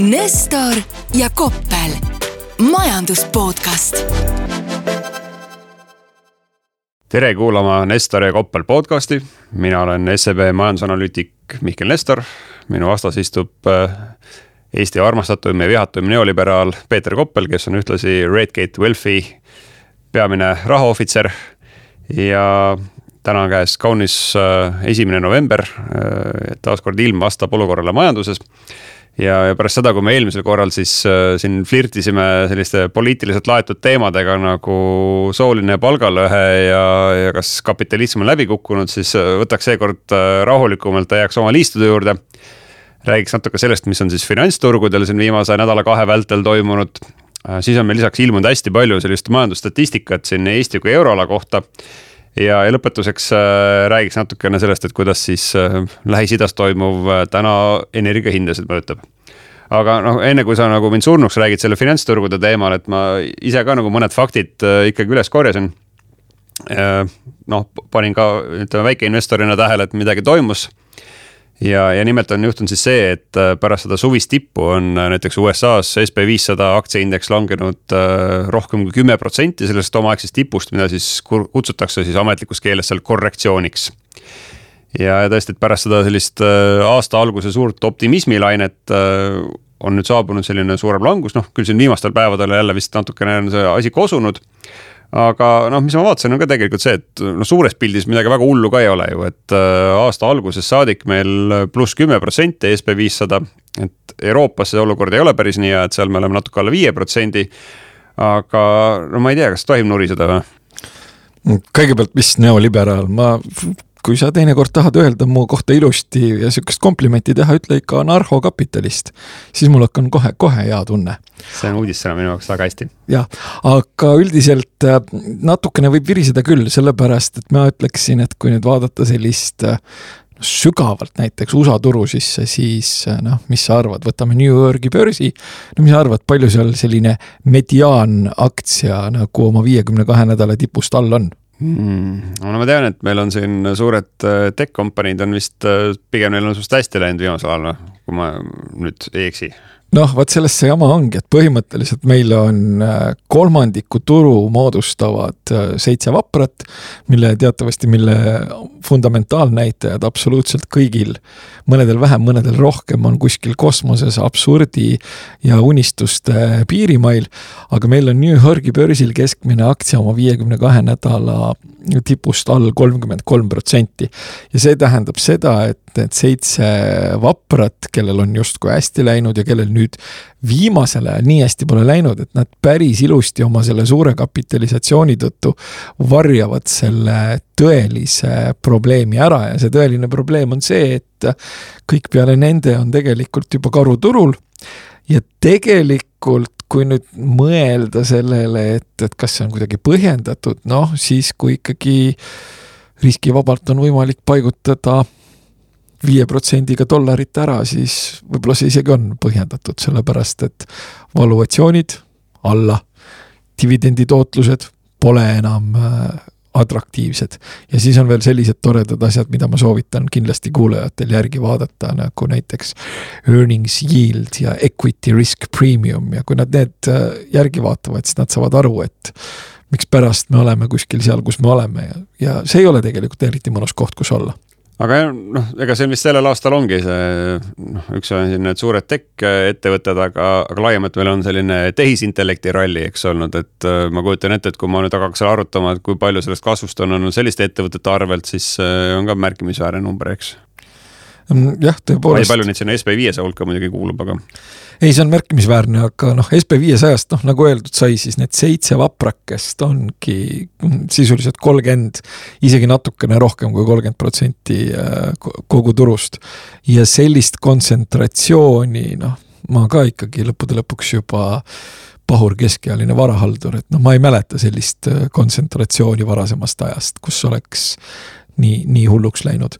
Nestor ja Koppel, majandus podcast. tere kuulama Nestor ja Koppel podcasti, mina olen SEB majandusanalüütik Mihkel Nestor, minu vastas istub äh, Eesti armastatum ja vihatum neoliberaal Peeter Koppel, kes on ühtlasi Redgate Wealthi peamine rahaohvitser. Ja täna on käes kaunis äh, esimene november, äh, taaskord ilm vastab olukorrale majanduses ja, ja pärast seda, kui me eelmisel korral siis äh, siin flirtisime selliste poliitiliselt laetud teemadega nagu sooline palgalõhe ja, ja kas kapitalism on läbi kukkunud, siis äh, võtaks seekord äh, rahulikumalt ja jääks oma liistude juurde. räägiks natuke sellest, mis on siis finantsturgudel siin viimase nädala-kahe vältel toimunud. siis on meil lisaks ilmunud hästi palju sellist majandusstatistikat siin Eesti kui euroala kohta ja, ja lõpetuseks äh, räägiks natukene sellest, et kuidas siis äh, Lähis-Idas toimuv äh, täna energiahindasid mõjutab. aga noh, enne kui sa nagu mind surnuks räägid selle finantsturgude teemal, et ma ise ka nagu mõned faktid ikkagi üles korjasin. noh, panin ka ütleme väikeinvestorina tähele, et midagi toimus ja, ja nimelt on juhtunud siis see, et äh, pärast seda suvist tippu on äh, näiteks USA-s SB viissada aktsiaindeks langenud äh, rohkem kui kümme protsenti sellest omaaegsest tipust, mida siis kutsutakse siis ametlikus keeles seal korrektsiooniks. ja, ja tõesti, et pärast seda sellist aasta alguse suurt optimismilainet on nüüd saabunud selline suurem langus, noh küll siin viimastel päevadel jälle vist natukene on see asi kosunud aga noh, mis ma vaatasin, on ka tegelikult see, et noh, suures pildis midagi väga hullu ka ei ole ju, et äh, aasta algusest saadik meil pluss kümme protsenti SB viissada. et Euroopas see olukord ei ole päris nii hea, et seal me oleme natuke alla viie protsendi. aga no ma ei tea, kas tohib nuriseda või? kõigepealt, mis neoliberaal, ma kui sa teinekord tahad öelda mu kohta ilusti ja sihukest komplimenti teha, ütle ikka anarhokapitalist. siis mul hakkan kohe, kohe hea tunne. see on uudissõna minu jaoks väga hästi. jah, aga üldiselt äh, natukene võib viriseda küll, sellepärast et ma ütleksin, et kui nüüd vaadata sellist äh, sügavalt näiteks USA turu sisse, siis äh, noh, mis sa arvad, võtame New Yorgi börsi. no mis sa arvad, palju seal selline mediaanaktsia nagu oma viiekümne kahe nädala tipust all on? Mm,? no ma tean, et meil on siin suured äh, tech kompaniid on vist, äh, pigem neil on suht hästi läinud viimasel ajal, noh, kui ma nüüd ei eksi noh, vot selles see jama ongi, et põhimõtteliselt meil on äh, kolmandiku turu moodustavad seitse vaprat, mille teatavasti, mille fundamentaalnäitajad absoluutselt kõigil, mõnedel vähem, mõnedel rohkem, on kuskil kosmoses absurdi ja unistuste piirimail. aga meil on New Yorgi börsil keskmine aktsia oma viiekümne kahe nädala tipust all kolmkümmend kolm protsenti. ja see tähendab seda, et need seitse vaprat, kellel on justkui hästi läinud ja kellel nüüd viimasel ajal nii hästi pole läinud, et nad päris ilusti oma selle suure kapitalisatsiooni tõttu varjavad selle tõelise probleemi ära ja see tõeline probleem on see, et kõik peale nende on tegelikult juba karuturul ja tegelikult kui nüüd mõelda sellele, et, et kas see on kuidagi põhjendatud, noh siis kui ikkagi riskivabalt on võimalik paigutada viie protsendiga dollarit ära, siis võib-olla see isegi on põhjendatud, sellepärast et valuatsioonid alla, dividenditootlused pole enam äh, atraktiivsed. ja siis on veel sellised toredad asjad, mida ma soovitan kindlasti kuulajatel järgi vaadata, nagu näiteks earnings yield ja equity risk premium. Ja kui nad need äh, järgi vaatavad, siis nad saavad aru, et mikspärast me oleme kuskil seal, kus me oleme. Ja, ja see ei ole tegelikult eriti mõnus koht, kus olla aga noh, ega see vist sellel aastal ongi see noh, üks on siin need suured tech ettevõtted, aga, aga laiemalt meil on selline tehisintellekti ralli, eks olnud, et äh, ma kujutan ette, et kui ma nüüd hakkaks arutama, et kui palju sellest kasvust on olnud selliste ettevõtete arvelt, siis äh, on ka märkimisväärne number, eks jah, tõepoolest. palju neid sinna SB viiesaja hulka muidugi kuulub, aga. ei, see on märkimisväärne, aga noh, SB viiesajast noh, nagu öeldud sai, siis need seitse vaprakest ongi sisuliselt kolmkümmend, isegi natukene rohkem kui kolmkümmend protsenti äh, kogu turust. ja sellist kontsentratsiooni noh, ma ka ikkagi lõppude lõpuks juba pahur keskealine varahaldur, et noh, ma ei mäleta sellist äh, kontsentratsiooni varasemast ajast, kus oleks nii, nii hulluks läinud.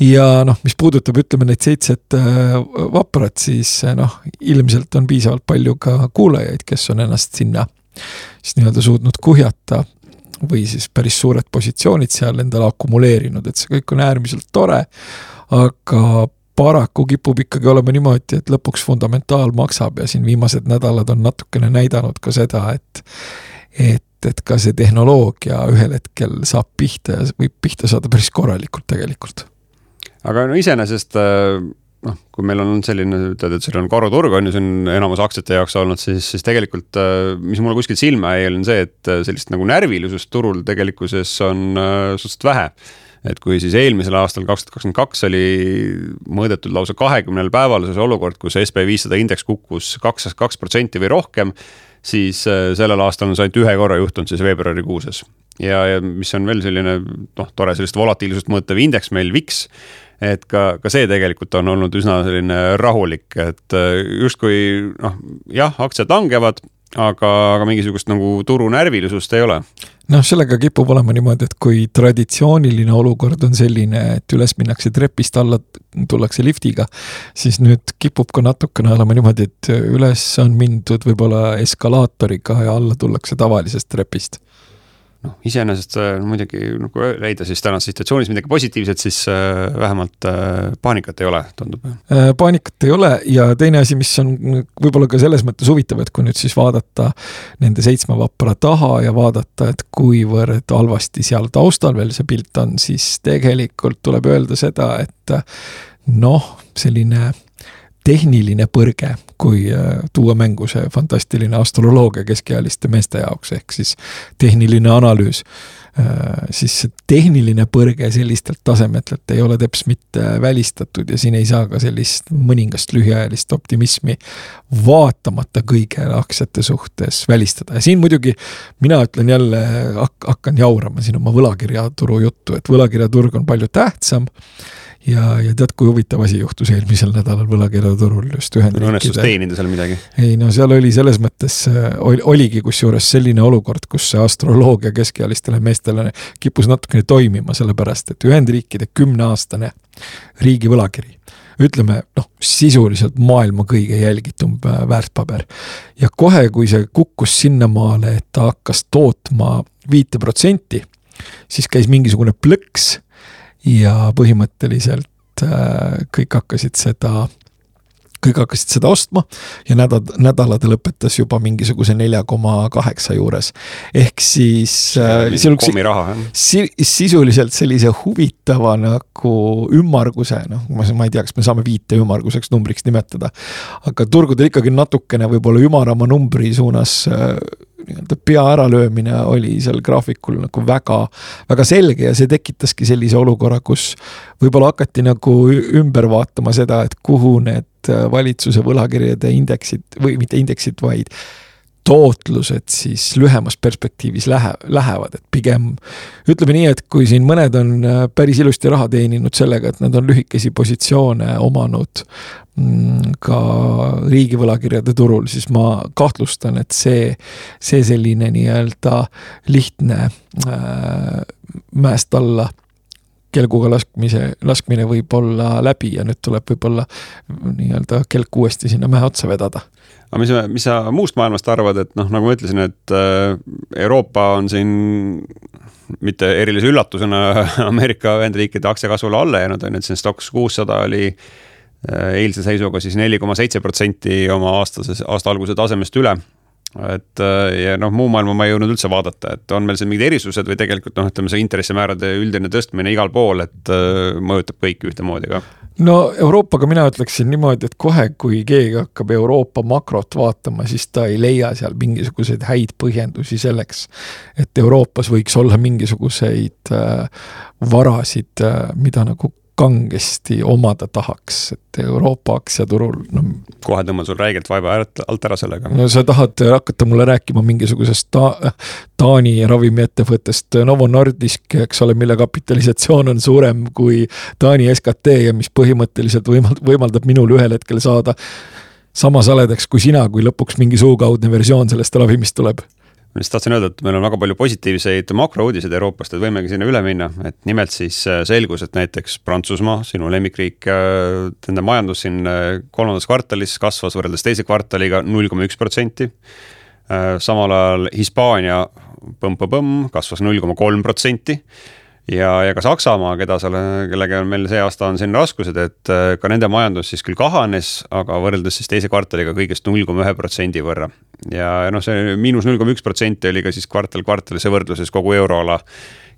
ja noh, mis puudutab, ütleme neid seitset äh, vaprat, siis äh, noh, ilmselt on piisavalt palju ka kuulajaid, kes on ennast sinna siis nii-öelda suutnud kuhjata või siis päris suured positsioonid seal endale akumuleerinud, et see kõik on äärmiselt tore. aga paraku kipub ikkagi olema niimoodi, et lõpuks fundamentaal maksab ja siin viimased nädalad on natukene näidanud ka seda, et et, et ka see tehnoloogia ühel hetkel saab pihta ja võib pihta saada päris korralikult tegelikult. aga no iseenesest äh, noh, kui meil on selline, ütled, et seal on karuturg on ju, on enamus aktsiate jaoks olnud, siis, siis tegelikult äh, mis mulle kuskilt silma jäi, on see, et äh, sellist nagu närvilisust turul tegelikkuses on suhteliselt vähe et kui siis eelmisel aastal, kaks tuhat kakskümmend kaks oli mõõdetud lausa kahekümnel päeval see olukord, kus SB viissada indeks kukkus kaks, kaks protsenti või rohkem, siis sellel aastal on see ainult ühe korra juhtunud siis veebruarikuuses. ja, ja mis on veel selline noh, tore sellist volatiilsust mõõtev indeks meil, VIX et ka, ka see tegelikult on olnud üsna selline rahulik, et äh, justkui noh, jah, aktsiad langevad, aga, aga mingisugust nagu turu närvilisust ei ole. noh, sellega kipub olema niimoodi, et kui traditsiooniline olukord on selline, et üles minnakse trepist, alla tullakse liftiga, siis nüüd kipub ka natukene olema niimoodi, et üles on mindud võib-olla eskalaatoriga ja alla tullakse tavalisest trepist noh, iseenesest äh, muidugi kui leida siis tänases situatsioonis midagi positiivset, siis äh, vähemalt äh, paanikat ei ole, tundub. paanikat ei ole ja teine asi, mis on võib-olla ka selles mõttes huvitav, et kui nüüd siis vaadata nende seitsme vapra taha ja vaadata, et kuivõrd halvasti seal taustal veel see pilt on, siis tegelikult tuleb öelda seda, et noh, selline tehniline põrge, kui äh, tuua mängu see fantastiline astroloogia keskealiste meeste jaoks, ehk siis tehniline analüüs. Äh, siis see tehniline põrge sellistelt tasemetelt ei ole teps mitte välistatud ja siin ei saa ka sellist mõningast lühiajalist optimismi vaatamata kõigele aktsiate suhtes välistada ja siin muidugi mina ütlen jälle, hakkan jaurama siin oma võlakirjaturu juttu, et võlakirjaturg on palju tähtsam ja, ja tead, kui huvitav asi juhtus eelmisel nädalal võlakirjaturul just Ühendriikide. õnnestus teenida seal midagi? ei no seal oli selles mõttes, äh, oligi kusjuures selline olukord, kus see astroloogia keskealistele meestele kippus natukene toimima, sellepärast et Ühendriikide kümneaastane riigi võlakiri ütleme noh, sisuliselt maailma kõige jälgitum äh, väärtpaber. ja kohe, kui see kukkus sinnamaale, et ta hakkas tootma viite protsenti, siis käis mingisugune plõks ja põhimõtteliselt äh, kõik hakkasid seda kõik hakkasid seda ostma ja nädal, nädala ta lõpetas juba mingisuguse nelja koma kaheksa juures. ehk siis äh, siukse, si, sisuliselt sellise huvitava nagu ümmarguse, noh, ma, ma ei tea, kas me saame viite ümmarguseks numbriks nimetada, aga turgudel ikkagi natukene võib-olla ümarama numbri suunas äh, nii-öelda pea äralöömine oli seal graafikul nagu väga, väga selge ja see tekitaski sellise olukorra, kus võib-olla hakati nagu ümber vaatama seda, et kuhu need valitsuse võlakirjade indeksid või mitte indeksid, vaid tootlused siis lühemas perspektiivis lähe, lähevad, et pigem ütleme nii, et kui siin mõned on äh, päris ilusti raha teeninud sellega, et nad on lühikesi positsioone omanud mm, ka riigi võlakirjade turul, siis ma kahtlustan, et see, see selline nii-öelda lihtne äh, mäest alla kelguga laskmise, laskmine võib olla läbi ja nüüd tuleb võib-olla nii-öelda kelk uuesti sinna mäe otsa vedada. Aga mis, mis sa muust maailmast arvad, et noh, nagu ma ütlesin, et äh, Euroopa on siin mitte erilise üllatusena Ameerika Ühendriikide aktsiakasvule alla jäänud, on ju, et siin Stoxx kuussada oli äh, eilse seisuga siis neli koma seitse protsenti oma aastases, aasta alguse tasemest üle et äh, ja noh, muu maailma ma ei jõudnud üldse vaadata, et on meil siin mingid erisused või tegelikult noh, ütleme see intressimäärade üldine tõstmine igal pool, et mõjutab kõiki ühtemoodi ka. No Euroopaga mina ütleksin niimoodi, et kohe, kui keegi hakkab Euroopa makrot vaatama, siis ta ei leia seal mingisuguseid häid põhjendusi selleks, et Euroopas võiks olla mingisuguseid äh, varasid äh,, mida nagu kangesti omada tahaks, et Euroopa aktsiaturul, no. kohe tõmban sul räigelt vaiba alt ära sellega. no sa tahad hakata mulle rääkima mingisugusest ta-, Taani ravimiettevõttest Novo Nordisk, eks ole, mille kapitalisatsioon on suurem kui Taani SKT ja mis põhimõtteliselt võimaldab, võimaldab minul ühel hetkel saada sama saledaks kui sina, kui lõpuks mingi suukaudne versioon sellest ravimist tuleb ma lihtsalt tahtsin öelda, et meil on väga palju positiivseid makrouudiseid Euroopast, et võimegi sinna üle minna, et nimelt siis äh, selgus, et näiteks Prantsusmaa, sinu lemmikriik, äh, nende majandus siin äh, kolmandas kvartalis kasvas võrreldes teise kvartaliga null koma üks protsenti. samal ajal Hispaania põmm-põmm kasvas null koma kolm protsenti ja, ja ka Saksamaa, keda seal, kellega meil see aasta on siin raskused, et äh, ka nende majandus siis küll kahanes, aga võrreldes siis teise kvartaliga kõigest null koma ühe protsendi võrra. ja, noh, see miinus null koma üks protsenti oli ka siis kvartal kvartalise võrdluses kogu euroala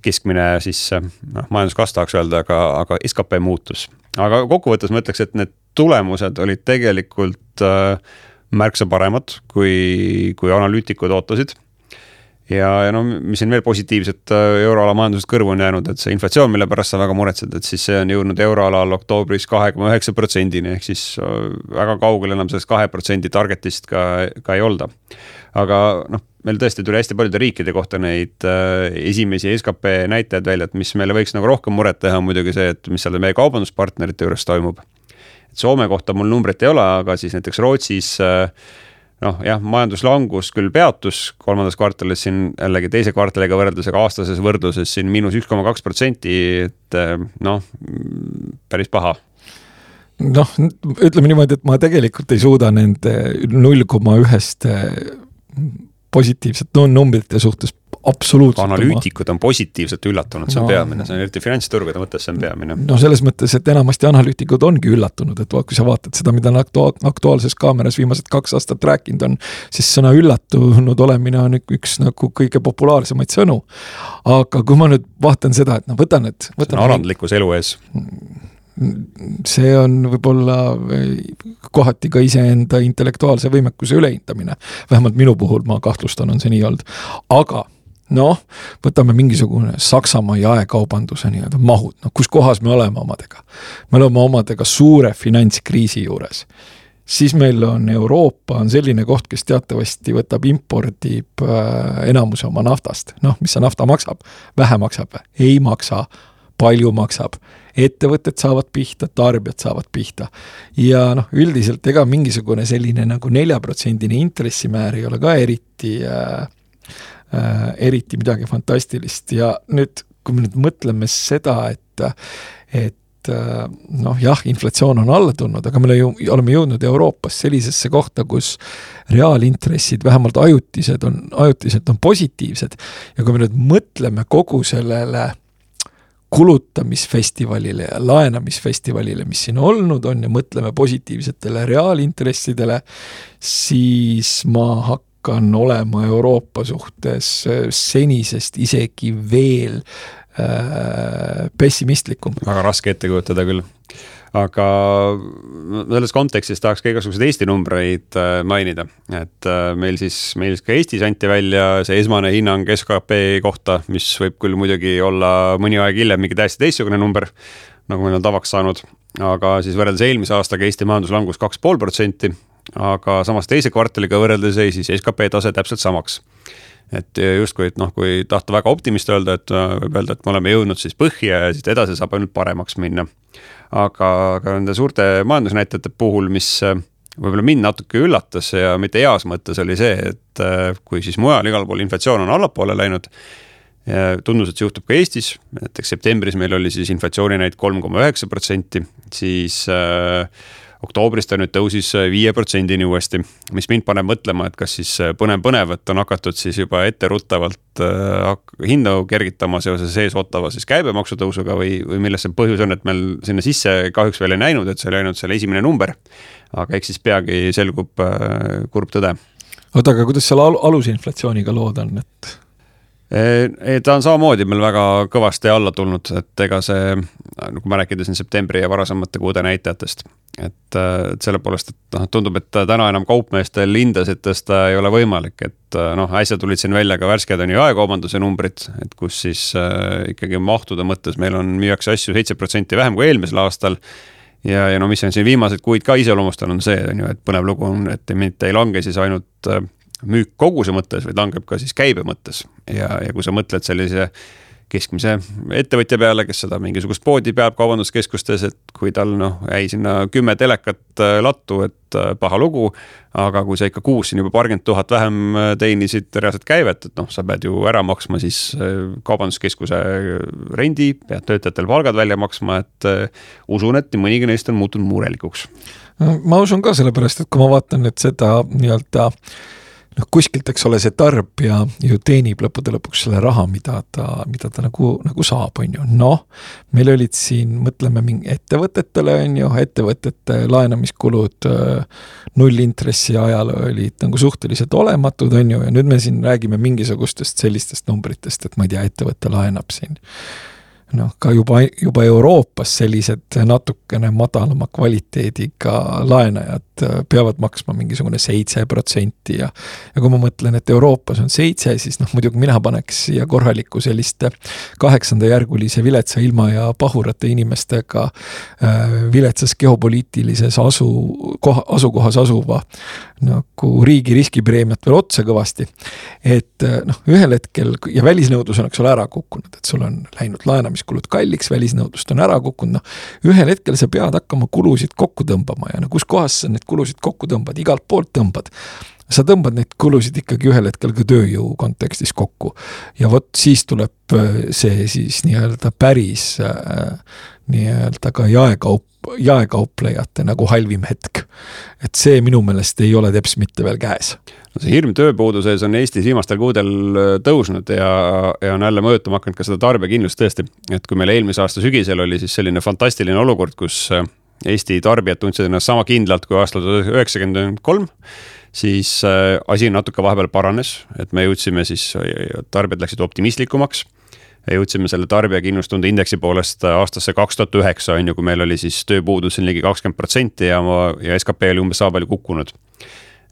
keskmine siis noh, majanduskasv tahaks öelda, aga, aga skp muutus. aga kokkuvõttes ma ütleks, et need tulemused olid tegelikult äh, märksa paremad, kui, kui analüütikud ootasid ja, ja no mis siin veel positiivset äh, euroala majandusest kõrvu on jäänud, et see inflatsioon, mille pärast sa väga muretsed, et siis see on jõudnud euroalal oktoobris kahe koma üheksa protsendini, ehk siis äh, väga kaugel enam sellest kahe protsendi target'ist ka, ka ei olda. aga noh, meil tõesti tuli hästi paljude riikide kohta neid äh, esimesi skp näitajaid välja, et mis meile võiks nagu rohkem muret teha, on muidugi see, et mis seal meie kaubanduspartnerite juures toimub. et Soome kohta mul numbrit ei ole, aga siis näiteks Rootsis äh, noh jah, majanduslangus küll peatus kolmandas kvartalis siin jällegi teise kvartaliga võrreldes, aga aastases võrdluses siin miinus üks koma kaks protsenti, et eh, noh, päris paha. Noh, ütleme niimoodi, et ma tegelikult ei suuda nende null koma ühest eh, positiivset numbrite suhtes absoluutselt. analüütikud on positiivselt üllatunud, see on no, peamine, see on eriti finantsturgude mõttes, see on peamine. no selles mõttes, et enamasti analüütikud ongi üllatunud, et kui sa vaatad seda, mida on aktu-, Aktuaalses Kaameras viimased kaks aastat rääkinud on, siis sõna üllatunud olemine on üks nagu kõige populaarsemaid sõnu. aga kui ma nüüd vaatan seda, et no võta need. see on alandlikkus elu ees see on võib-olla kohati ka iseenda intellektuaalse võimekuse ülehindamine. vähemalt minu puhul ma kahtlustan, on see nii olnud, aga noh, võtame mingisugune Saksamaa jaekaubanduse nii-öelda mahud, noh kus kohas me oleme omadega. me oleme omadega suure finantskriisi juures. siis meil on Euroopa on selline koht, kes teatavasti võtab, impordib äh, enamuse oma naftast, noh, mis see nafta maksab, vähe maksab või? ei maksa, palju maksab ettevõtted saavad pihta, tarbijad saavad pihta. ja noh, üldiselt ega mingisugune selline nagu neljaprotsendine intressimäär ei ole ka eriti äh, eriti midagi fantastilist. Ja nüüd, kui me nüüd mõtleme seda, et, et äh, noh, jah, inflatsioon on alla tulnud, aga me ju, oleme jõudnud Euroopas sellisesse kohta, kus reaalintressid vähemalt ajutised on, ajutiselt on positiivsed. Ja kui me nüüd mõtleme kogu sellele kulutamisfestivalile ja laenamisfestivalile, mis siin olnud on ja mõtleme positiivsetele reaalintressidele, siis ma hakkan hakkan olema Euroopa suhtes äh, senisest isegi veel äh, pessimistlikum. väga raske ette kujutada küll. Aga selles kontekstis tahaks ka igasuguseid Eesti numbreid äh, mainida, et äh, meil siis, meil ka Eestis anti välja see esmane hinnang skp kohta, mis võib küll muidugi olla mõni aeg hiljem mingi täiesti teistsugune number, nagu meil on tavaks saanud, aga siis võrreldes eelmise aastaga Eesti majanduslangus kaks pool protsenti, aga samas teise kvartaliga võrreldes jäi siis skp tase täpselt samaks. et justkui, et noh, kui tahta väga optimist öelda, et äh, võib öelda, et me oleme jõudnud siis põhja ja siit edasi saab ainult paremaks minna. aga, aga nende suurte majandusnäitajate puhul, mis äh, võib-olla mind natuke üllatas ja mitte heas mõttes, oli see, et kui siis mujal igal pool inflatsioon on allapoole läinud, tundus, et see juhtub ka Eestis, näiteks septembris meil oli siis inflatsiooninaid kolm koma üheksa protsenti, siis äh, oktoobris ta nüüd tõusis äh, viie protsendini uuesti, mis mind paneb mõtlema, et kas siis äh, põnev-põnev, et on hakatud siis juba etteruttavalt äh, hindu kergitama seoses ees ootava siis käibemaksu tõusuga või, või milles see põhjus on, et meil sinna sisse kahjuks veel ei näinud, et see oli ainult selle esimene number. aga eks siis peagi selgub äh, kurb tõde. oota, aga kuidas seal al alusinflatsiooniga lood on, et? ta on samamoodi meil väga kõvasti alla tulnud, et ega see, nagu ma rääkides siin septembri ja varasemate kuude näitajatest, et, et selle poolest, et noh, tundub, et täna enam kaupmeestel hindasid tõsta ei ole võimalik, et noh, äsja tulid siin välja ka värsked on ju jaekaubanduse numbrid, et kus siis äh, ikkagi mahtude mõttes meil on, müüakse asju seitse protsenti vähem kui eelmisel aastal. ja, ja no mis on siin viimaseid kuid ka iseloomustanud, on see on ju, et põnev lugu on, et mitte ei lange siis ainult äh, müük koguse mõttes, vaid langeb ka siis käibe mõttes ja, ja kui sa mõtled sellise keskmise ettevõtja peale, kes seda mingisugust poodi peab kaubanduskeskustes, et kui tal noh, jäi sinna kümme telekat äh, lattu, et äh, paha lugu. aga kui sa ikka kuus siin juba paarkümmend tuhat vähem äh, teenisid reaalset käivet, et noh, sa pead ju ära maksma siis kaubanduskeskuse rendi, pead töötajatele palgad välja maksma, et usun, et nii mõnigi neist on muutunud murelikuks. ma usun ka, sellepärast et kui ma vaatan nüüd seda nii-öelda noh, kuskilt, eks ole, see tarbija ju teenib lõppude lõpuks selle raha, mida ta, mida ta nagu, nagu saab, on ju, noh. meil olid siin, mõtleme mingi ettevõtetele, on ju, ettevõtete laenamiskulud nullintressi ajal olid nagu suhteliselt olematud, on ju, ja nüüd me siin räägime mingisugustest sellistest numbritest, et ma ei tea, ettevõte laenab siin noh, ka juba, juba Euroopas sellised natukene madalama kvaliteediga laenajad äh, peavad maksma mingisugune seitse protsenti ja ja kui ma mõtlen, et Euroopas on seitse, siis noh, muidugi mina paneks siia korraliku selliste kaheksandajärgulise viletsa ilma ja pahurate inimestega äh, viletsas geopoliitilises asu, koha, asukohas asuva nagu riigi riskipreemiat veel otsa kõvasti. et äh, noh, ühel hetkel ja välisnõudlus on, eks ole, ära kukkunud, et sul on läinud laenamiskulud kulud kalliks, välisnõudlust on ära kukkunud, noh ühel hetkel sa pead hakkama kulusid kokku tõmbama ja no kuskohast sa neid kulusid kokku tõmbad, igalt poolt tõmbad sa tõmbad neid kulusid ikkagi ühel hetkel ka tööjõu kontekstis kokku. ja vot siis tuleb äh, see siis nii-öelda päris äh, nii-öelda ka jaekaup, jaekauplejate nagu halvim hetk. et see minu meelest ei ole teps mitte veel käes no see hirm tööpuuduse ees on Eestis viimastel kuudel äh, tõusnud ja, ja on jälle mõjutama hakanud ka seda tarbijakindlust tõesti. et kui meil eelmise aasta sügisel oli siis selline fantastiline olukord, kus Eesti tarbijad tundsid ennast sama kindlalt kui aastal üheksakümmend kolm, siis äh, asi natuke vahepeal paranes, et me jõudsime siis, tarbijad läksid optimistlikumaks jõudsime selle tarbijakindlustunde indeksi poolest aastasse kaks tuhat üheksa, on ju, kui meil oli siis tööpuudus siin ligi kakskümmend protsenti ja, ja skp oli umbes sama palju kukkunud.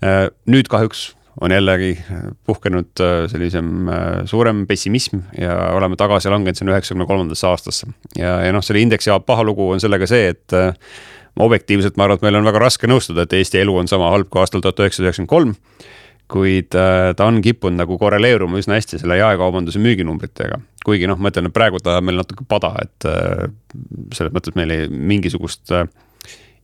Äh, nüüd kahjuks on jällegi puhkenud äh, sellisem äh, suurem pessimism ja oleme tagasi langenud sinna üheksakümne kolmandasse aastasse. ja, ja noh, selle indeksi paha lugu on sellega see, et objektiivselt ma arvan, et meil on väga raske nõustuda, et Eesti elu on sama halb kui aastal tuhat üheksasada üheksakümmend kolm. kuid ta on kippunud nagu korreleeruma üsna hästi selle jaekaubanduse müüginumbritega. kuigi noh, ma ütlen, et praegu ta on meil natuke pada, et selles mõttes meil ei mingisugust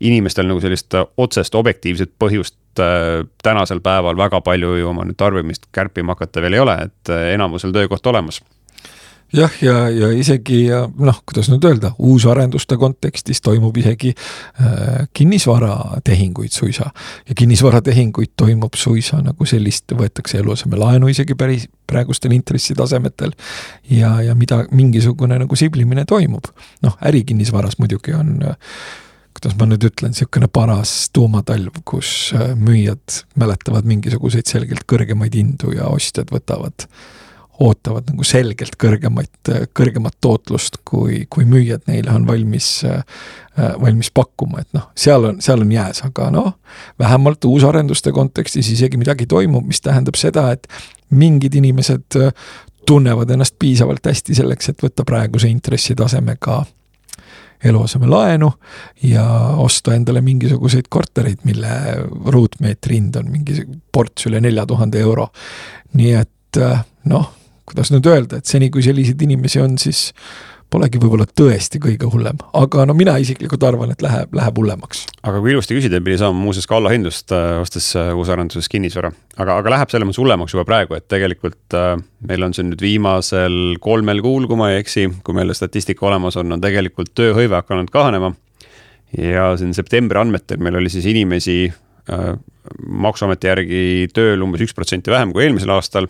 inimestel nagu sellist otsest objektiivset põhjust äh, tänasel päeval väga palju ju oma nüüd tarbimist kärpima hakata veel ei ole, et äh, enamusel töökoht olemas jah, ja, ja isegi noh, kuidas nüüd öelda, uusarenduste kontekstis toimub isegi äh, kinnisvaratehinguid suisa. ja kinnisvaratehinguid toimub suisa nagu sellist, võetakse eluasemelaenu isegi päris praegustel intressitasemetel. ja, ja mida, mingisugune nagu siblimine toimub. noh, ärikinnisvaras muidugi on äh, kuidas ma nüüd ütlen, niisugune paras tuumatalv, kus äh, müüjad mäletavad mingisuguseid selgelt kõrgemaid hindu ja ostjad võtavad, ootavad nagu selgelt kõrgemaid, kõrgemat tootlust, kui, kui müüjad neile on valmis, äh, valmis pakkuma, et noh, seal on, seal on jääs, aga noh, vähemalt uusarenduste kontekstis isegi midagi toimub, mis tähendab seda, et mingid inimesed äh, tunnevad ennast piisavalt hästi selleks, et võtta praeguse intressitasemega eluasemelaenu ja osta endale mingisuguseid kortereid, mille ruutmeetri hind on mingi ports üle nelja tuhande euro. nii et noh, kuidas nüüd öelda, et seni, kui selliseid inimesi on, siis polegi võib-olla tõesti kõige hullem, aga no mina isiklikult arvan, et läheb, läheb hullemaks. aga kui ilusti küsida, pidi saama muuseas ka allahindlust äh, ostes äh, uusarenduses kinnisvara. aga, aga läheb selles mõttes hullemaks juba praegu, et tegelikult äh, meil on siin nüüd viimasel kolmel kuul, kui ma ei eksi, kui meil statistika olemas on, on tegelikult tööhõive hakanud kahanema. ja siin septembri andmetel meil oli siis inimesi maksuameti järgi tööl umbes üks protsenti vähem kui eelmisel aastal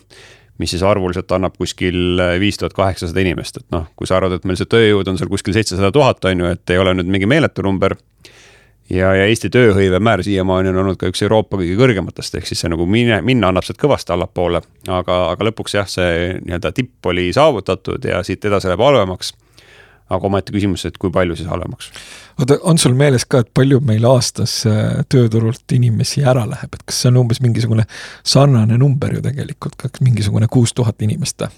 mis siis arvuliselt annab kuskil viis tuhat kaheksasada inimest, et noh, kui sa arvad, et meil see tööjõud on seal kuskil seitsesada tuhat, on ju, et ei ole nüüd mingi meeletu number. ja, ja Eesti tööhõive määr siiamaani on olnud ka üks Euroopa kõige kõrgematest, ehk siis see nagu mine, minna annab sealt kõvasti allapoole. aga, aga lõpuks jah, see nii-öelda tipp oli saavutatud ja siit edasi läheb halvemaks aga omaette küsimus, et kui palju siis halvemaks? oota, on sul meeles ka, et palju meil aastas äh, tööturult inimesi ära läheb, et kas see on umbes mingisugune sarnane number ju tegelikult, kas mingisugune kuus tuhat inimest või?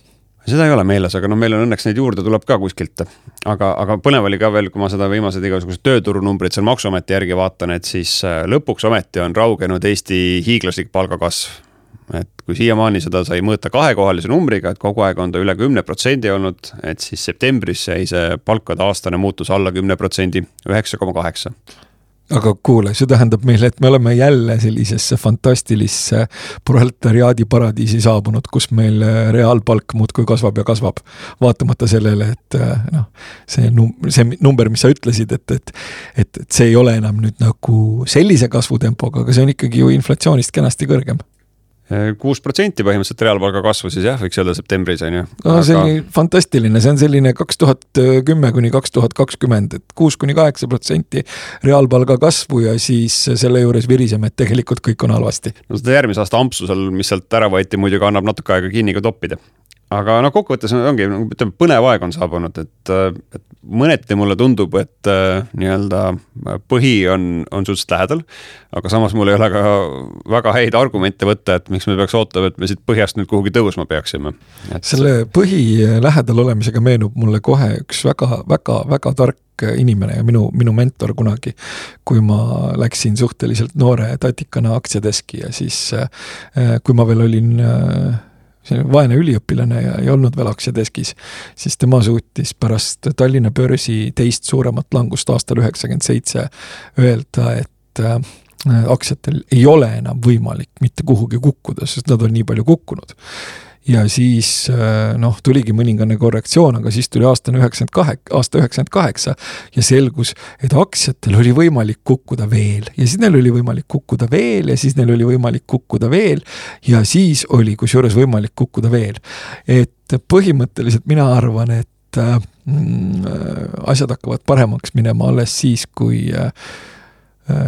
seda ei ole meeles, aga noh, meil on õnneks neid juurde tuleb ka kuskilt. aga, aga põnev oli ka veel, kui ma seda viimased igasugused tööturunumbrid seal Maksuameti järgi vaatan, et siis äh, lõpuks ometi on raugenud Eesti hiiglaslik palgakasv et kui siiamaani seda sai mõõta kahekohalise numbriga, et kogu aeg on ta üle kümne protsendi olnud, et siis septembris jäi see palkade aastane muutus alla kümne protsendi, üheksa koma kaheksa aga kuule, see tähendab meile, et me oleme jälle sellisesse fantastilisse proletariaadi paradiisi saabunud, kus meil reaalpalk muudkui kasvab ja kasvab. vaatamata sellele, et noh, see num-, see number, mis sa ütlesid, et, et et, et see ei ole enam nüüd nagu sellise kasvutempoga, aga see on ikkagi ju inflatsioonist kenasti kõrgem kuus protsenti põhimõtteliselt reaalpalga kasvu siis jah, võiks öelda septembris on ju. no see on aga... fantastiline, see on selline kaks tuhat kümme kuni kaks tuhat kakskümmend, et kuus kuni kaheksa protsenti reaalpalga kasvu ja siis selle juures viriseme, et tegelikult kõik on halvasti. no seda järgmise aasta ampsu seal, mis sealt ära võeti, muidugi annab natuke aega kinni ka toppida aga noh, kokkuvõttes ongi, nagu ütleme, põnev aeg on saabunud, et, et mõneti mulle tundub, et äh, nii-öelda põhi on, on suhteliselt lähedal. aga samas mul ei ole ka väga häid argumente võtta, et miks me peaks ootama, et me siit põhjast nüüd kuhugi tõusma peaksime et.... selle põhi lähedal olemisega meenub mulle kohe üks väga-väga-väga tark inimene ja minu, minu mentor kunagi, kui ma läksin suhteliselt noore tatikana aktsiadeski ja siis äh, kui ma veel olin äh, selline vaene üliõpilane ja ei olnud veel aktsiadeskis, siis tema suutis pärast Tallinna börsi teist suuremat langust aastal üheksakümmend seitse öelda, et äh, aktsiatel ei ole enam võimalik mitte kuhugi kukkuda, sest nad on nii palju kukkunud ja siis äh, noh, tuligi mõningane korrektsioon, aga siis tuli aastane üheksakümmend kahe, aasta üheksakümmend kaheksa ja selgus, et aktsiatel oli võimalik kukkuda veel ja siis neil oli võimalik kukkuda veel ja siis neil oli võimalik kukkuda veel ja siis oli kusjuures võimalik kukkuda veel. et põhimõtteliselt mina arvan, et äh, mm, asjad hakkavad paremaks minema alles siis, kui äh, Äh,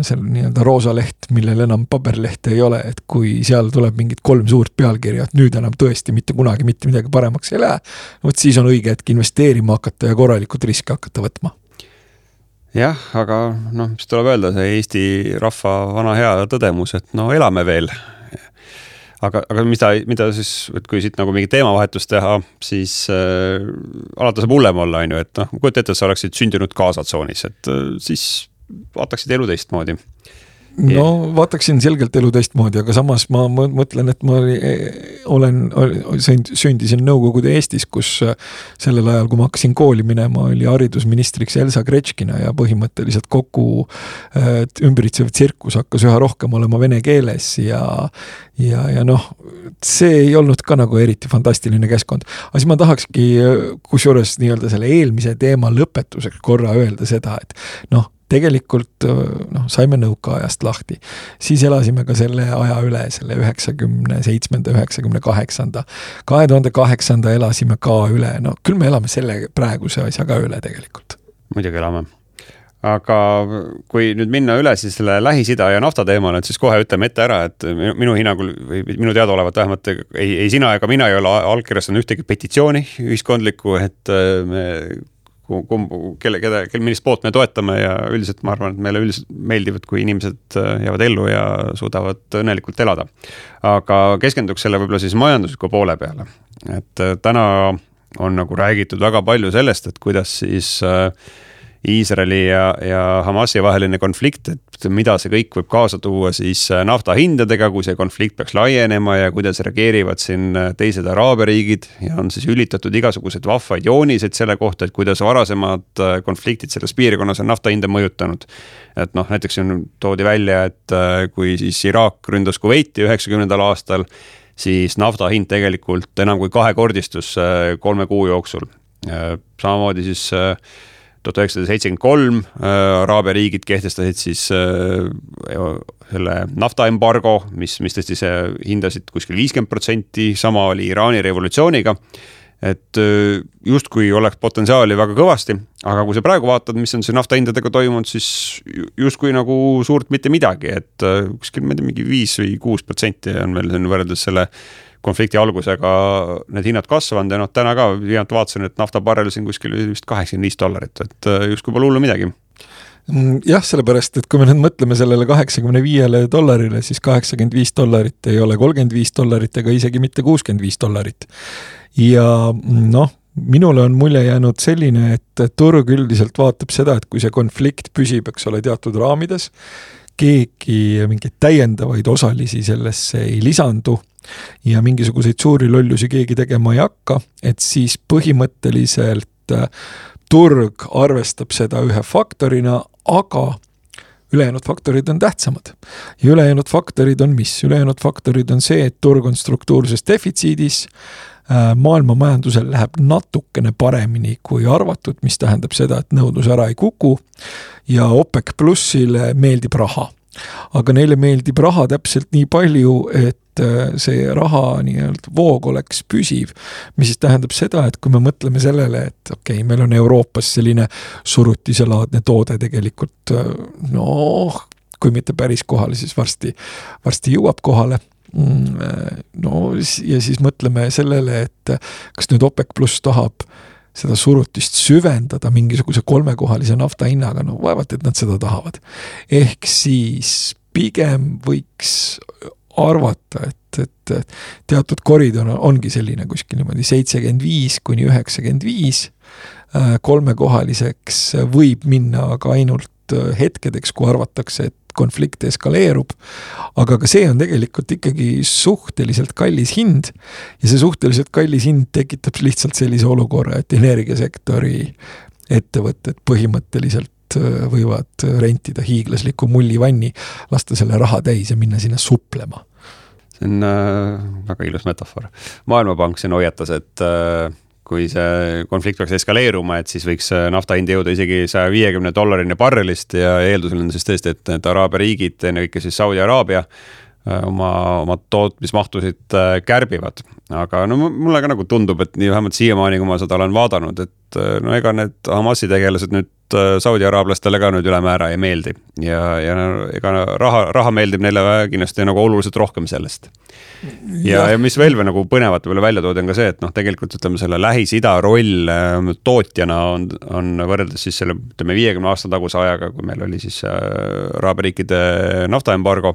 seal nii-öelda roosa leht, millel enam paberlehte ei ole, et kui seal tuleb mingid kolm suurt pealkirja, et nüüd enam tõesti mitte kunagi mitte midagi paremaks ei lähe, vot siis on õige hetk investeerima hakata ja korralikult riske hakata võtma jah, aga noh, mis tuleb öelda, see Eesti rahva vana hea tõdemus, et no elame veel. aga, aga mida, mida siis, et kui siit nagu mingi teemavahetust teha, siis äh, alati saab hullem olla, on ju, et noh, kujuta ette, et sa oleksid sündinud Gaza tsoonis, et äh, siis vaataksid elu teistmoodi no vaataksin selgelt elu teistmoodi, aga samas ma mõtlen, et ma olen, sündisin Nõukogude Eestis, kus äh, sellel ajal, kui ma hakkasin kooli minema, oli haridusministriks Elsa Gretškina ja põhimõtteliselt kogu äh, ümbritsev tsirkus hakkas üha rohkem olema vene keeles ja ja, ja noh, see ei olnud ka nagu eriti fantastiline keskkond. aga siis ma tahakski kusjuures nii-öelda selle eelmise teema lõpetuseks korra öelda seda, et noh tegelikult noh, saime nõukaajast lahti. siis elasime ka selle aja üle, selle üheksakümne seitsmenda, üheksakümne kaheksanda. kahe tuhande kaheksanda elasime ka üle, no küll me elame selle praeguse asja ka üle tegelikult. muidugi elame aga kui nüüd minna üle siis selle Lähis-Ida ja nafta teemale, et siis kohe ütleme ette ära, et minu, hinnangul või minu teadaolevalt vähemalt ei, ei sina ega mina ei ole allkirjastanud ühtegi petitsiooni ühiskondlikku, et me kumb, kelle, keda, kel, millist poolt me toetame ja üldiselt ma arvan, et meile üldiselt meeldivad, kui inimesed äh, jäävad ellu ja suudavad õnnelikult elada. aga keskenduks selle võib-olla siis majandusliku poole peale, et äh, täna on nagu räägitud väga palju sellest, et kuidas siis äh, Iisraeli ja, ja Hamasi vaheline konflikt, et mida see kõik võib kaasa tuua siis äh, nafta hindadega, kui see konflikt peaks laienema ja kuidas reageerivad siin äh, teised araabia riigid ja on siis ülitatud igasuguseid vahvaid jooniseid selle kohta, et kuidas varasemad äh, konfliktid selles piirkonnas on nafta hinda mõjutanud. et noh, näiteks siin toodi välja, et kui siis Iraak ründas Kuveiti üheksakümnendal aastal, siis nafta hind tegelikult enam kui kahekordistus kolme kuu jooksul. samamoodi siis tuhat üheksasada seitsekümmend kolm äh, Araabia riigid kehtestasid siis äh, selle naftaembargo, mis, mis tõstis hindasid kuskil viiskümmend protsenti, sama oli Iraani revolutsiooniga. et äh, justkui oleks potentsiaali väga kõvasti, aga kui sa praegu vaatad, mis on see nafta hindadega toimunud, siis justkui nagu suurt mitte midagi, et kuskil ma ei tea, mingi viis või kuus protsenti on meil siin võrreldes selle konflikti algusega need hinnad kasvanud ja noh, täna ka viimati vaatasin, et naftabarrel siin kuskil vist kaheksakümmend viis dollarit, et äh, justkui pole hullu midagi mm, jah, sellepärast, et kui me nüüd mõtleme sellele kaheksakümne viiele dollarile, siis kaheksakümmend viis dollarit ei ole kolmkümmend viis dollarit ega isegi mitte kuuskümmend viis dollarit. ja noh, minule on mulje jäänud selline, et turg üldiselt vaatab seda, et kui see konflikt püsib, eks ole, teatud raamides, keegi mingeid täiendavaid osalisi sellesse ei lisandu ja mingisuguseid suuri lollusi keegi tegema ei hakka, et siis põhimõtteliselt äh, turg arvestab seda ühe faktorina, aga ülejäänud faktorid on tähtsamad. ja ülejäänud faktorid on mis? ülejäänud faktorid on see, et turg on struktuurses defitsiidis, äh, maailma majandusel läheb natukene paremini kui arvatud, mis tähendab seda, et nõudlus ära ei kuku ja OPEC plussile meeldib raha aga neile meeldib raha täpselt nii palju, et äh, see raha nii-öelda voog oleks püsiv. mis siis tähendab seda, et kui me mõtleme sellele, et okei okay,, meil on Euroopas selline surutiselaadne toode tegelikult äh, noh, kui mitte päris kohale, siis varsti, varsti jõuab kohale äh, no ja siis mõtleme sellele, et kas nüüd OPEC pluss tahab seda surutist süvendada mingisuguse kolmekohalise nafta hinnaga, no vaevalt, et nad seda tahavad. ehk siis pigem võiks arvata, et, et teatud koridor ongi selline kuskil niimoodi seitsekümmend viis kuni üheksakümmend viis, äh, kolmekohaliseks võib minna aga ainult äh, hetkedeks, kui arvatakse, et konflikt eskaleerub. aga ka see on tegelikult ikkagi suhteliselt kallis hind. ja see suhteliselt kallis hind tekitab lihtsalt sellise olukorra, et energiasektori ettevõtted põhimõtteliselt äh, võivad rentida hiiglasliku mullivanni, lasta selle raha täis ja minna sinna suplema see on äh, väga ilus metafoor. maailmapank siin hoiatas, et äh, kui see konflikt peaks eskaleeruma, et siis võiks nafta hind jõuda isegi saja viiekümne dollarini barrelist ja eeldusel on siis tõesti, et need Araabia riigid, ennekõike siis Saudi Araabia äh, oma, oma tootmismahtusid äh, kärbivad. aga no mulle ka nagu tundub, et nii vähemalt siiamaani, kui ma seda olen vaadanud, et äh, no ega need Hamasi tegelased nüüd Saudi araablastele ka nüüd ülemäära ei meeldi. ja, ja ega raha, raha meeldib neile kindlasti nagu oluliselt rohkem sellest ja, ja mis veel või nagu põnevat võib-olla välja toodi, on ka see, et noh, tegelikult ütleme, selle Lähis-Ida roll äh, tootjana on, on võrreldes siis selle, ütleme, viiekümne aasta taguse ajaga, kui meil oli siis äh, Araabia riikide naftaembargo,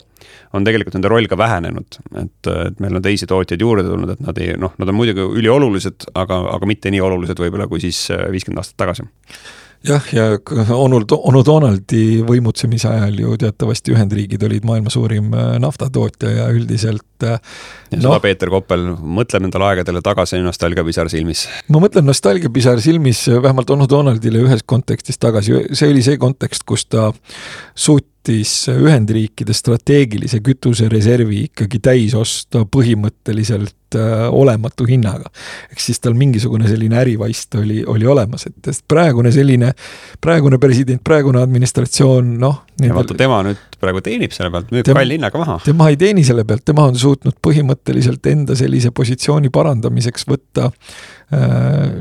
on tegelikult nende roll ka vähenenud. et, et meil on teisi tootjaid juurde tulnud, et nad ei, noh, nad on muidugi üliolulised, aga, aga mitte nii olulised võib-olla kui siis äh, viiskümmend aastat tagasi jah, ja onu, onu Donaldi võimutsemise ajal ju teatavasti Ühendriigid olid maailma suurim äh, naftatootja ja üldiselt äh, ja seda no, Peeter Koppel, mõtle nendele aegadele tagasi nostalgiapisar silmis. ma mõtlen nostalgiapisar silmis vähemalt onu Donaldile ühes kontekstis tagasi, see oli see kontekst, kus ta suutis Ühendriikide strateegilise kütusereservi ikkagi täis osta põhimõtteliselt äh, olematu hinnaga. ehk siis tal mingisugune selline ärivaist oli, oli olemas, et praegune selline, praegune president, praegune administratsioon, noh. ja vaata, tema nüüd praegu teenib selle pealt, müüb kalli hinnaga maha. tema ei teeni selle pealt, tema on suutnud põhimõtteliselt enda sellise positsiooni parandamiseks võtta Äh,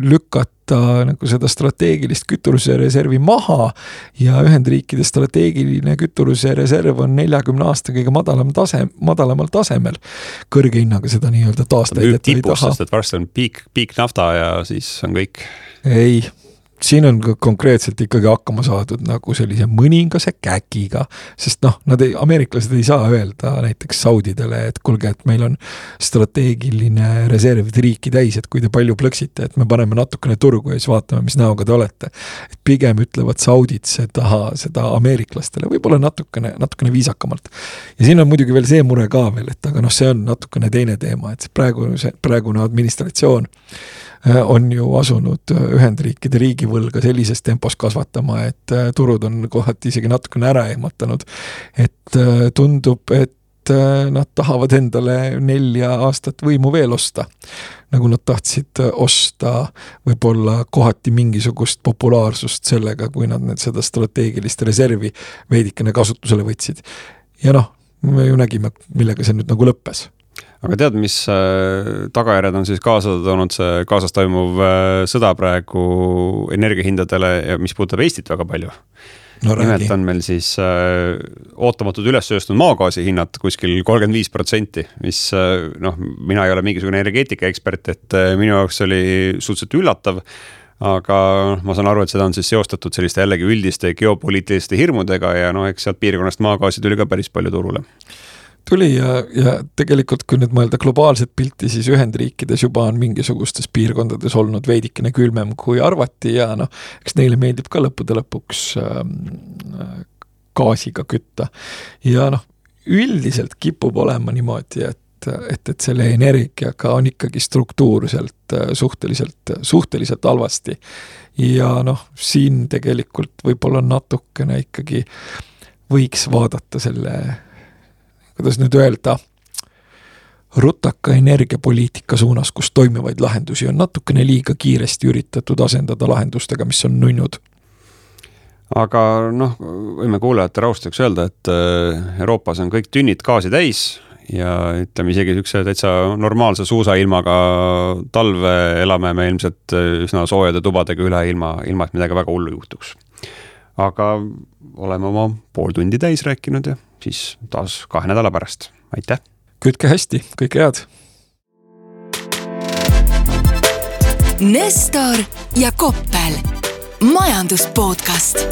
lükata nagu seda strateegilist kütusereservi maha ja Ühendriikide strateegiline kütusereserv on neljakümne aasta kõige madalam tase, madalamal tasemel. kõrge hinnaga seda nii-öelda taastäidet ei taha. sest et varsti on piik, piik nafta ja siis on kõik. ei siin on ka konkreetselt ikkagi hakkama saadud nagu sellise mõningase käkiga, sest noh, nad ei, ameeriklased ei saa öelda näiteks Saudidele, et kuulge, et meil on strateegiline reserv riiki täis, et kui te palju plõksite, et me paneme natukene turgu ja siis vaatame, mis näoga te olete. et pigem ütlevad saudid seda, seda ameeriklastele võib-olla natukene, natukene viisakamalt. ja siin on muidugi veel see mure ka veel, et aga noh, see on natukene teine teema, et praegu, see praegune administratsioon on ju asunud äh, Ühendriikide riigivõlga sellises tempos kasvatama, et äh, turud on kohati isegi natukene ära ehmatanud. et tundub, et nad tahavad endale nelja aastat võimu veel osta. nagu nad tahtsid osta võib-olla kohati mingisugust populaarsust sellega, kui nad nüüd seda strateegilist reservi veidikene kasutusele võtsid. ja noh, me ju nägime, millega see nüüd nagu lõppes aga tead, mis äh, tagajärjed on siis kaasa toonud see Gazas toimuv äh, sõda praegu energiahindadele ja mis puudutab Eestit väga palju no,? nimelt on meil siis äh, ootamatud üles sööstnud maagaasi hinnad kuskil kolmkümmend viis protsenti, mis noh, mina ei ole mingisugune energeetikaekspert, et minu jaoks oli suhteliselt üllatav aga ma saan aru, et seda on siis seostatud selliste jällegi üldiste geopoliitiliste hirmudega ja noh, eks sealt piirkonnast maagaasi tuli ka päris palju turule tuli ja, ja tegelikult, kui nüüd mõelda globaalset pilti, siis Ühendriikides juba on mingisugustes piirkondades olnud veidikene külmem, kui arvati ja noh, eks neile meeldib ka lõppude lõpuks äh, gaasiga kütta. ja noh, üldiselt kipub olema niimoodi, et, et, et selle energiaga on ikkagi struktuurselt äh, suhteliselt, suhteliselt halvasti. ja noh, siin tegelikult võib-olla natukene ikkagi võiks vaadata selle kuidas nüüd öelda, rutaka energiapoliitika suunas, kus toimivaid lahendusi on natukene liiga kiiresti üritatud asendada lahendustega, mis on nunnud aga noh, võime kuulajate rahustuseks öelda, et äh, Euroopas on kõik tünnid gaasi täis ja ütleme isegi siukse täitsa normaalse suusailmaga talve elame me ilmselt äh, üsna soojade tubadega üle ilma, ilma et midagi väga hullu juhtuks. aga oleme oma pool tundi täis rääkinud ja siis taas kahe nädala pärast, aitäh! kütke hästi, kõike head! Nestor ja Koppel, majandus podcast